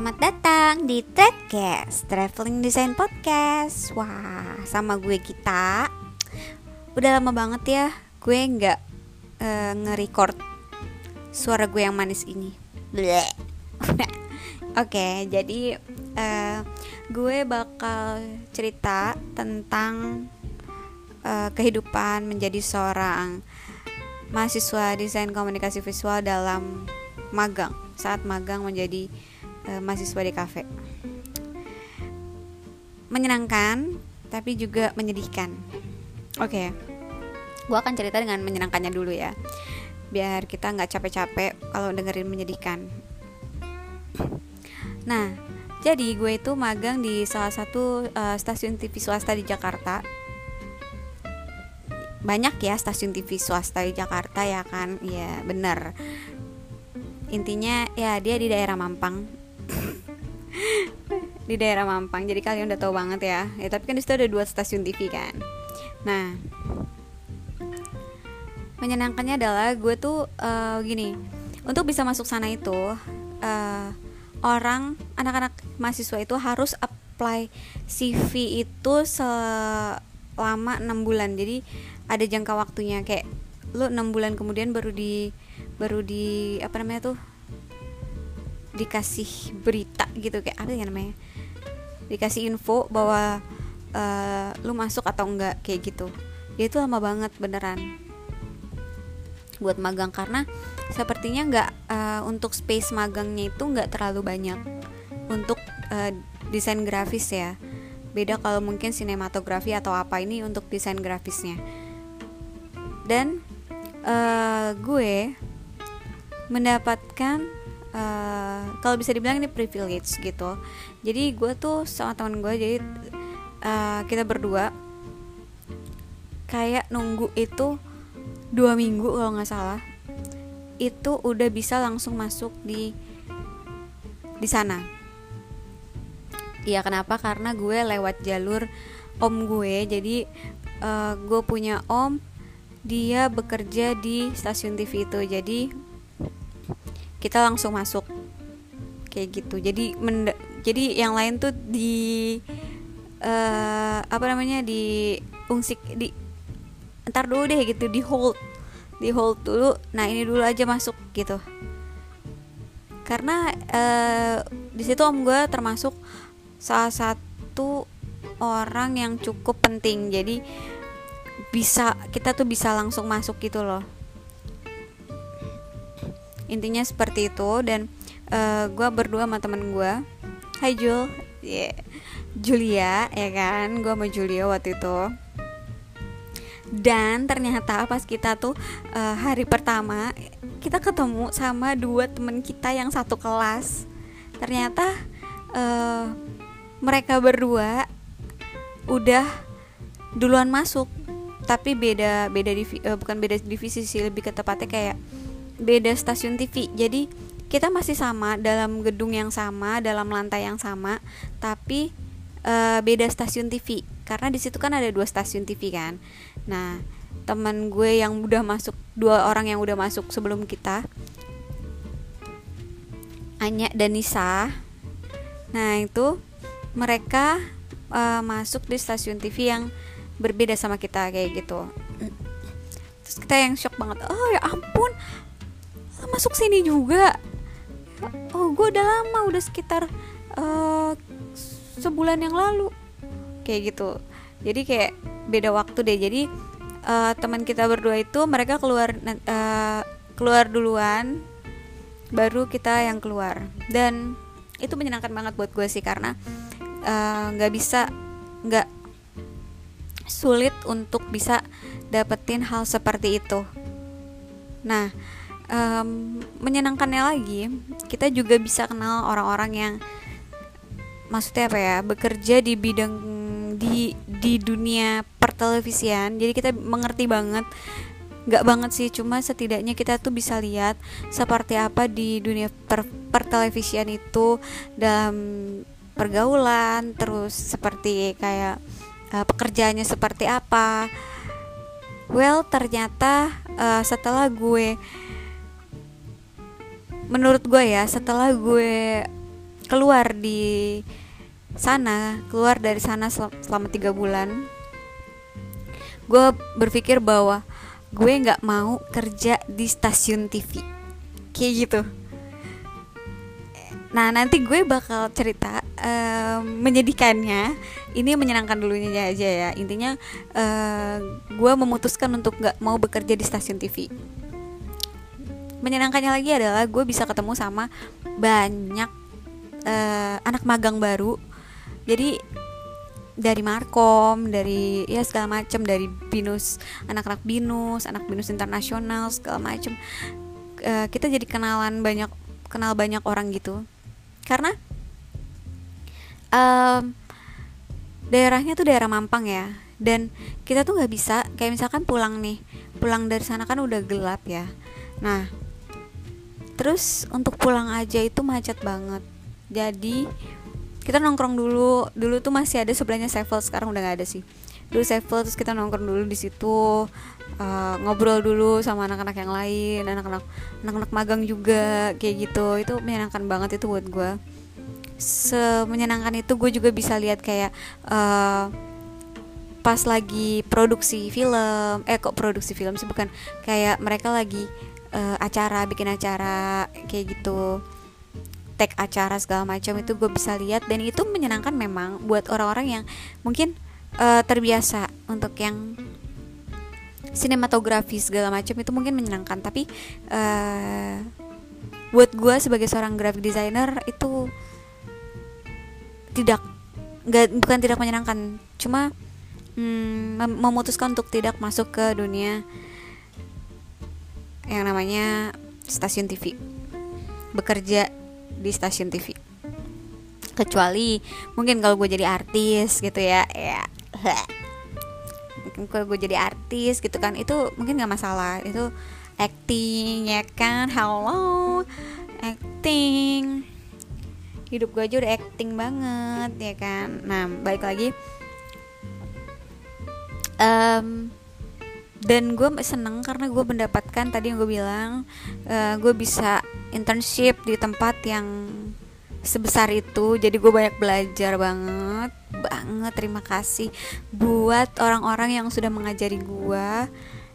Selamat datang di Trekcast Traveling Design Podcast. Wah, sama gue kita Udah lama banget ya Gue nggak uh, nge-record Suara gue yang manis ini. Oke, okay, jadi uh, Gue bakal cerita tentang uh, Kehidupan menjadi seorang Mahasiswa Desain Komunikasi Visual dalam magang saat magang menjadi uh, mahasiswa di kafe. Menyenangkan tapi juga menyedihkan. Oke, okay. gue akan cerita dengan menyenangkannya dulu ya, biar kita nggak capek-capek kalau dengerin menyedihkan. Nah, jadi gue itu magang di salah satu uh, stasiun TV swasta di Jakarta. Banyak ya stasiun TV swasta di Jakarta ya kan? Ya bener intinya ya dia di daerah Mampang di daerah Mampang jadi kalian udah tahu banget ya. Ya tapi kan di situ ada dua stasiun TV kan. Nah menyenangkannya adalah gue tuh uh, gini untuk bisa masuk sana itu uh, orang anak-anak mahasiswa itu harus apply CV itu selama enam bulan. Jadi ada jangka waktunya. Kayak lu enam bulan kemudian baru di baru di apa namanya tuh dikasih berita gitu kayak apa ya namanya? Dikasih info bahwa uh, lu masuk atau enggak kayak gitu. Ya itu lama banget beneran. Buat magang karena sepertinya nggak uh, untuk space magangnya itu nggak terlalu banyak. Untuk uh, desain grafis ya. Beda kalau mungkin sinematografi atau apa ini untuk desain grafisnya. Dan uh, gue mendapatkan uh, kalau bisa dibilang ini privilege gitu. Jadi gue tuh sama teman gue jadi uh, kita berdua kayak nunggu itu dua minggu kalau nggak salah. Itu udah bisa langsung masuk di di sana. Iya kenapa? Karena gue lewat jalur om gue jadi uh, gue punya om dia bekerja di stasiun TV itu. Jadi kita langsung masuk. Kayak gitu. Jadi jadi yang lain tuh di uh, apa namanya di ungsik di ntar dulu deh gitu di hold. Di hold dulu. Nah ini dulu aja masuk gitu. Karena uh, di situ om gue termasuk salah satu orang yang cukup penting. Jadi bisa kita tuh bisa langsung masuk gitu loh intinya seperti itu. Dan uh, eh, gue berdua sama temen gue Hai Jul. Yeah. Julia ya kan? Gue sama Julia waktu itu. Dan ternyata pas kita tuh uh, hari pertama kita ketemu sama dua temen kita yang satu kelas. Ternyata uh, mereka berdua udah duluan masuk. Tapi beda beda divi, uh, bukan beda divisi sih lebih ke tepatnya kayak beda stasiun TV jadi kita masih sama dalam gedung yang sama dalam lantai yang sama tapi uh, beda stasiun TV karena di situ kan ada dua stasiun TV kan. Nah teman gue yang udah masuk dua orang yang udah masuk sebelum kita Anya dan Nisa. Nah itu mereka uh, masuk di stasiun TV yang berbeda sama kita kayak gitu. Terus kita yang shock banget oh ya ampun masuk sini juga. Oh gue udah lama udah sekitar uh, sebulan yang lalu. Kayak gitu. Jadi kayak beda waktu deh. Jadi uh, teman kita berdua itu mereka keluar uh, keluar duluan baru kita yang keluar. Dan itu menyenangkan banget buat gue sih karena nggak uh, bisa nggak sulit untuk bisa dapetin hal seperti itu. Nah, um, menyenangkannya lagi, kita juga bisa kenal orang-orang yang maksudnya apa ya, bekerja di bidang di di dunia pertelevisian. Jadi kita mengerti banget nggak banget sih cuma setidaknya kita tuh bisa lihat seperti apa di dunia per pertelevisian itu dalam pergaulan terus seperti kayak uh, pekerjaannya seperti apa well ternyata uh, setelah gue menurut gue ya setelah gue keluar di sana keluar dari sana selama tiga bulan gue berpikir bahwa gue nggak mau kerja di stasiun TV kayak gitu. Nah nanti gue bakal cerita uh, menyedihkannya. Ini menyenangkan dulunya aja ya. Intinya uh, gue memutuskan untuk nggak mau bekerja di stasiun TV menyenangkannya lagi adalah gue bisa ketemu sama banyak uh, anak magang baru jadi dari Markom, dari ya segala macam dari binus anak-anak binus, anak binus internasional segala macam. Uh, kita jadi kenalan banyak kenal banyak orang gitu. Karena um, daerahnya tuh daerah Mampang ya, dan kita tuh nggak bisa kayak misalkan pulang nih, pulang dari sana kan udah gelap ya. Nah, terus untuk pulang aja itu macet banget. Jadi kita nongkrong dulu. Dulu tuh masih ada sebelahnya Sevel sekarang udah gak ada sih. Dulu Sevel terus kita nongkrong dulu di situ uh, ngobrol dulu sama anak-anak yang lain anak-anak anak-anak magang juga kayak gitu. Itu menyenangkan banget itu buat gue semenyenangkan itu gue juga bisa lihat kayak uh, pas lagi produksi film. Eh kok produksi film sih? Bukan. Kayak mereka lagi uh, acara bikin acara kayak gitu. Tag acara segala macam itu gue bisa lihat. Dan itu menyenangkan memang buat orang-orang yang mungkin uh, terbiasa untuk yang sinematografi segala macam itu mungkin menyenangkan. Tapi uh, buat gue sebagai seorang graphic designer itu tidak nggak bukan tidak menyenangkan. Cuma hmm, memutuskan untuk tidak masuk ke dunia yang namanya stasiun TV bekerja di stasiun TV kecuali mungkin kalau gue jadi artis gitu ya ya. Mungkin kalau gue jadi artis gitu kan itu mungkin nggak masalah. Itu acting ya kan? Halo acting. Hidup gue aja udah acting banget ya kan? Nah baik lagi. Um, dan gue seneng karena gue mendapatkan tadi yang gue bilang uh, gue bisa internship di tempat yang sebesar itu. Jadi gue banyak belajar banget banget. Terima kasih buat orang-orang yang sudah mengajari gue.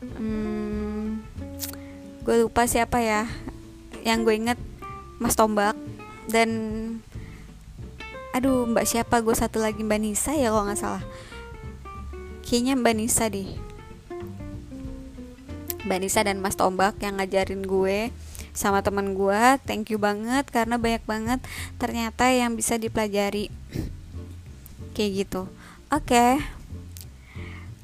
Hmm, gue lupa siapa ya yang gue inget Mas Tombak. Dan aduh mbak siapa? Gue satu lagi mbak Nisa ya kalau nggak salah. Kayaknya mbak Nisa deh Mbak Nisa dan Mas Tombak yang ngajarin gue sama teman gue. Thank you banget karena banyak banget ternyata yang bisa dipelajari. Kayak gitu. Oke. Okay.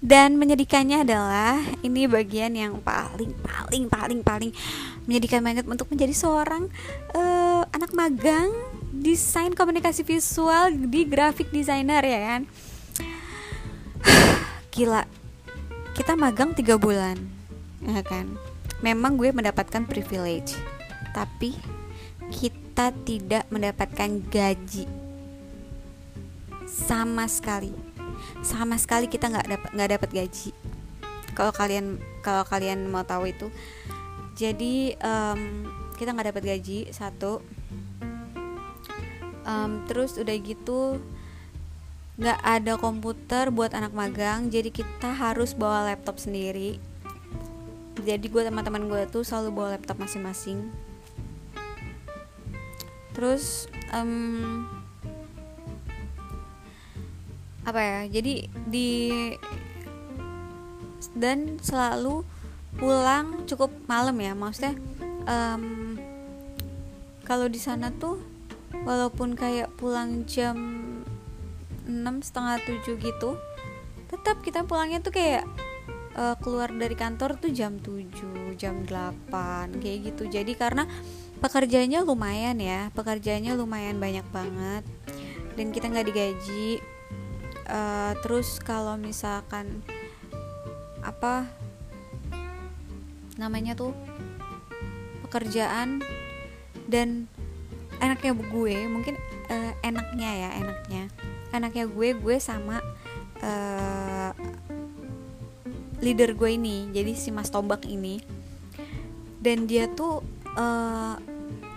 dan menyedihkannya adalah ini bagian yang paling paling paling paling menyedihkan banget untuk menjadi seorang uh, anak magang desain komunikasi visual di graphic designer ya kan? Gila. Kita magang tiga bulan ya kan? Memang gue mendapatkan privilege tapi kita tidak mendapatkan gaji. Sama sekali. Sama sekali kita nggak dapat nggak dapat gaji. Kalau kalian kalau kalian mau tahu itu. Jadi um, kita nggak dapat gaji satu. Um, terus udah gitu nggak ada komputer buat anak magang jadi kita harus bawa laptop sendiri jadi gue teman-teman gue tuh selalu bawa laptop masing-masing. Terus um, apa ya jadi di dan selalu pulang cukup malam ya maksudnya um, kalau di sana tuh walaupun kayak pulang jam enam setengah tujuh gitu tetap kita pulangnya tuh kayak uh, keluar dari kantor tuh jam 7, jam 8 kayak gitu. Jadi karena pekerjaannya lumayan ya, pekerjaannya lumayan banyak banget dan kita nggak digaji. Uh, terus kalau misalkan apa namanya tuh pekerjaan dan enaknya gue mungkin uh, enaknya ya enaknya enaknya gue gue sama uh, leader gue ini jadi si Mas Tombak ini. Dan dia tuh uh,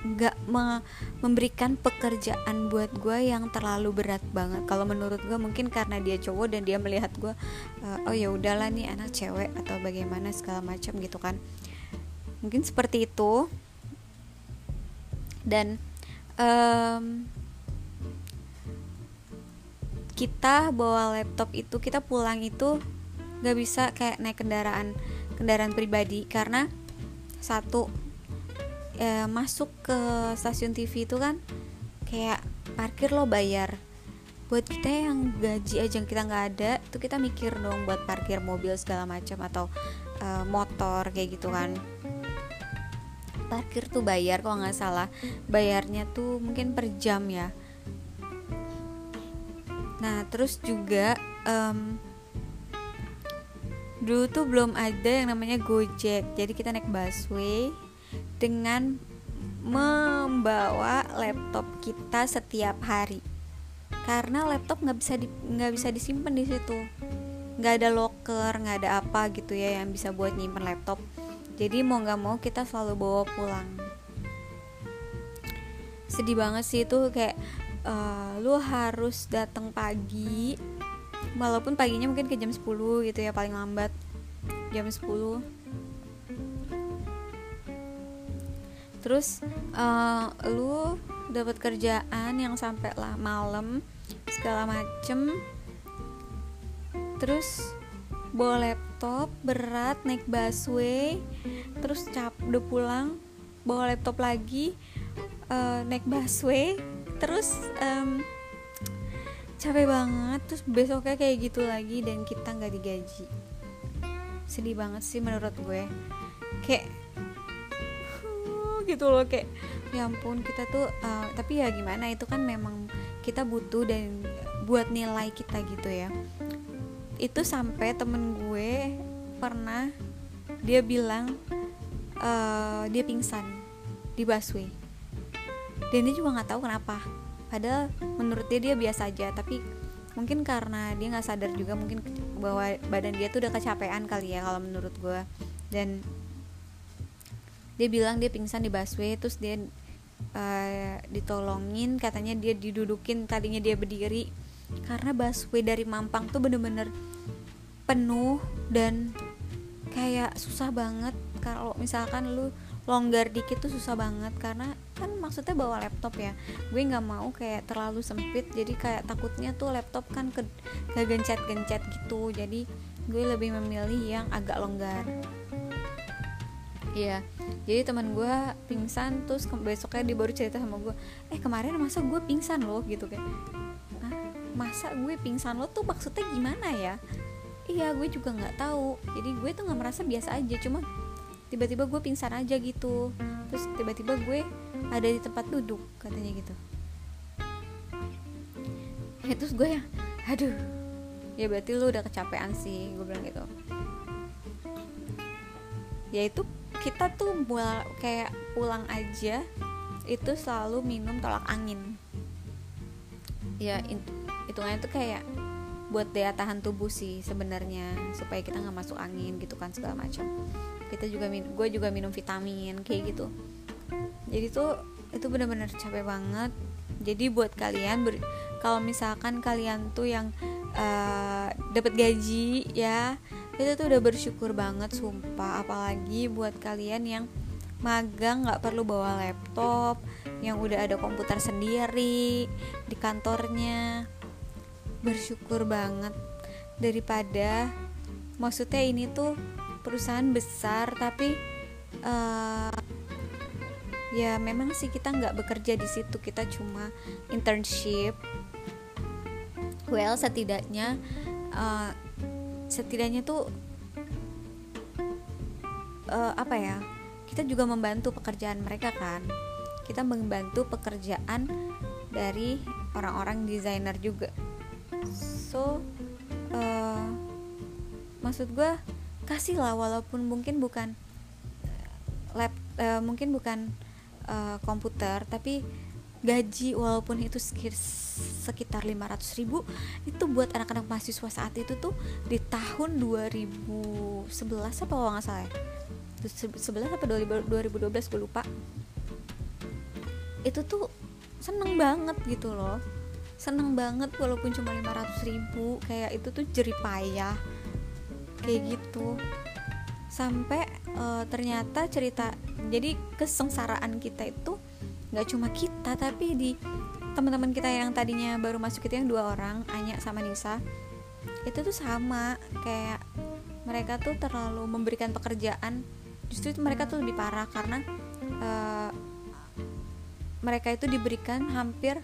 nggak me memberikan pekerjaan buat gue yang terlalu berat banget. Kalau menurut gue mungkin karena dia cowok dan dia melihat gue uh, oh ya udahlah nih anak cewek atau bagaimana segala macam gitu kan. Mungkin seperti itu. Dan um, kita bawa laptop itu kita pulang itu nggak bisa kayak naik kendaraan kendaraan pribadi karena satu e, masuk ke stasiun TV itu kan kayak parkir lo bayar. Buat kita yang gaji aja kita nggak ada itu kita mikir dong buat parkir mobil segala macam atau e, motor kayak gitu kan. Parkir tuh bayar kalau nggak salah bayarnya tuh mungkin per jam ya. Nah terus juga um, dulu tuh belum ada yang namanya Gojek. Jadi kita naik busway dengan membawa laptop kita setiap hari. Karena laptop nggak bisa nggak bisa disimpan di situ. Nggak ada locker nggak ada apa gitu ya yang bisa buat nyimpen laptop. Jadi mau nggak mau kita selalu bawa pulang. Sedih banget sih itu kayak uh, lu harus datang pagi walaupun paginya mungkin ke jam 10 gitu ya paling lambat. Jam 10 terus uh, lu dapat kerjaan yang sampai lah malam segala macem. Terus bawa laptop berat naik busway terus cap udah pulang bawa laptop lagi uh, naik busway terus um, capek banget terus besoknya kayak gitu lagi dan kita nggak digaji. Sedih banget sih menurut gue. Kayak gitu loh kayak ya ampun kita tuh uh, tapi ya gimana itu kan memang kita butuh dan buat nilai kita gitu ya. Itu sampai temen gue pernah dia bilang uh, dia pingsan di busway. Dan dia juga nggak tahu kenapa padahal menurut dia dia biasa aja. Tapi mungkin karena dia nggak sadar juga mungkin bahwa badan dia tuh udah kecapean kali ya kalau menurut gue dan dia bilang dia pingsan di busway terus dia uh, ditolongin katanya dia didudukin tadinya dia berdiri. Karena busway dari Mampang tuh bener-bener penuh dan kayak susah banget. Kalau misalkan lu longgar dikit tuh susah banget karena kan maksudnya bawa laptop ya. Gue nggak mau kayak terlalu sempit jadi kayak takutnya tuh laptop kan ke gencet-gencet gitu. Jadi gue lebih memilih yang agak longgar. Iya, jadi teman gue pingsan terus besoknya dia baru cerita sama gue, eh kemarin masa gue pingsan loh gitu kayak, ah, masa gue pingsan lo tuh maksudnya gimana ya? Iya, gue juga nggak tahu. Jadi gue tuh nggak merasa biasa aja, cuma tiba-tiba gue pingsan aja gitu. Terus tiba-tiba gue ada di tempat duduk katanya gitu. Ya, terus gue ya, aduh, ya berarti lu udah kecapean sih, gue bilang gitu. Ya itu kita tuh buat kayak pulang aja itu selalu minum tolak angin ya hitungannya tuh kayak buat daya tahan tubuh sih sebenarnya supaya kita nggak masuk angin gitu kan segala macam. Kita juga gue juga minum vitamin kayak gitu. Jadi tuh itu benar-benar capek banget. Jadi buat kalian kalau misalkan kalian tuh yang uh, dapat gaji ya kita tuh udah bersyukur banget sumpah. Apalagi buat kalian yang magang nggak perlu bawa laptop yang udah ada komputer sendiri di kantornya bersyukur banget daripada maksudnya ini tuh perusahaan besar tapi uh, ya memang sih kita nggak bekerja di situ kita cuma internship. Well setidaknya uh, setidaknya tuh uh, apa ya kita juga membantu pekerjaan mereka kan. Kita membantu pekerjaan dari orang-orang desainer juga so uh, maksud gue kasih lah walaupun mungkin bukan lab uh, mungkin bukan uh, komputer tapi gaji walaupun itu sekitar 500 ribu itu buat anak-anak mahasiswa saat itu tuh di tahun 2011 apa kalau nggak salah ya? 11 apa 2012 gue lupa. Itu tuh seneng banget gitu loh seneng banget walaupun cuma 500 ribu. Kayak itu tuh jeripayah kayak gitu. Sampai uh, ternyata cerita jadi kesengsaraan kita itu nggak cuma kita tapi di teman-teman kita yang tadinya baru masuk itu yang dua orang Anya sama Nisa itu tuh sama. Kayak mereka tuh terlalu memberikan pekerjaan. Justru mereka tuh lebih parah karena uh, mereka itu diberikan hampir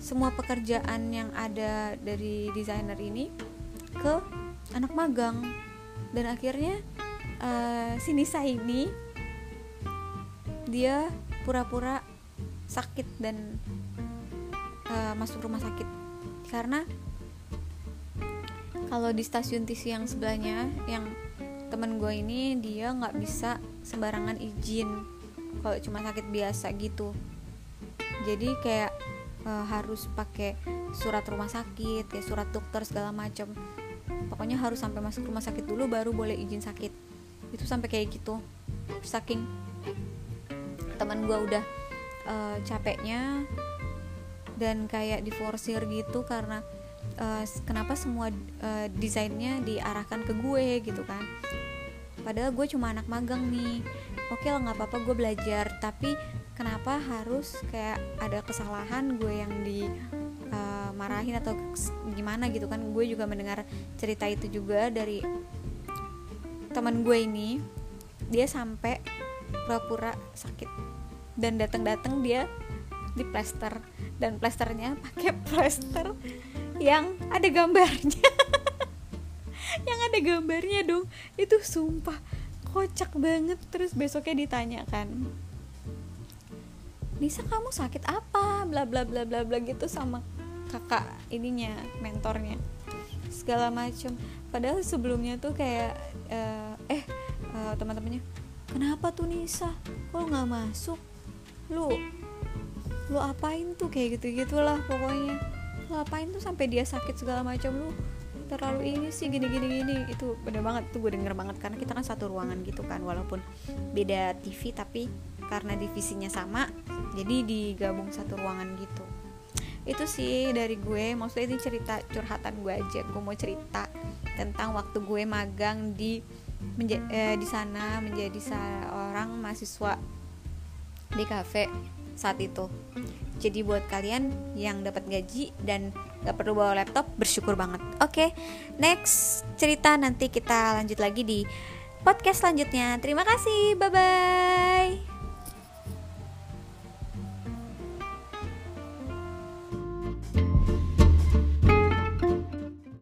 semua pekerjaan yang ada dari desainer ini ke anak magang. Dan akhirnya uh, si Nisa ini dia pura-pura sakit dan uh, masuk rumah sakit. Karena kalau di stasiun TV yang sebelahnya yang temen gue ini dia nggak bisa sembarangan izin kalau cuma sakit biasa gitu. Jadi kayak uh, harus pakai surat rumah sakit kayak surat dokter segala macam pokoknya harus sampai masuk rumah sakit dulu baru boleh izin sakit. Itu sampai kayak gitu. Saking teman gue udah uh, capeknya dan kayak diforsir gitu karena uh, kenapa semua uh, desainnya diarahkan ke gue gitu kan. Padahal gue cuma anak magang nih. Oke okay lah nggak apa-apa gue belajar. Tapi kenapa harus kayak ada kesalahan gue yang di marahin atau gimana gitu kan? Gue juga mendengar cerita itu juga dari teman gue ini. Dia sampai pura-pura sakit dan datang-datang dia di plester dan plesternya pakai plester yang ada gambarnya. Yang ada gambarnya dong. Itu sumpah kocak banget. Terus besoknya ditanya kan Nisa kamu sakit apa? Bla bla bla bla bla gitu sama kakak ininya mentornya. Segala macam padahal sebelumnya tuh kayak uh, eh uh, teman-temannya kenapa tuh Nisa? Kok nggak masuk? Lu lu apain tuh? Kayak gitu gitulah pokoknya. Lu apain tuh sampai dia sakit segala macam lu terlalu ini sih gini gini gini. Itu bener banget tuh gue denger banget. Karena kita kan satu ruangan gitu kan walaupun beda TV tapi karena divisinya sama jadi digabung satu ruangan gitu. Itu sih dari gue maksudnya ini cerita curhatan gue aja. Gue mau cerita tentang waktu gue magang di menja eh, di sana menjadi seorang mahasiswa di kafe saat itu. Jadi buat kalian yang dapat gaji dan gak perlu bawa laptop bersyukur banget. Oke okay, next cerita nanti kita lanjut lagi di podcast selanjutnya. Terima kasih bye bye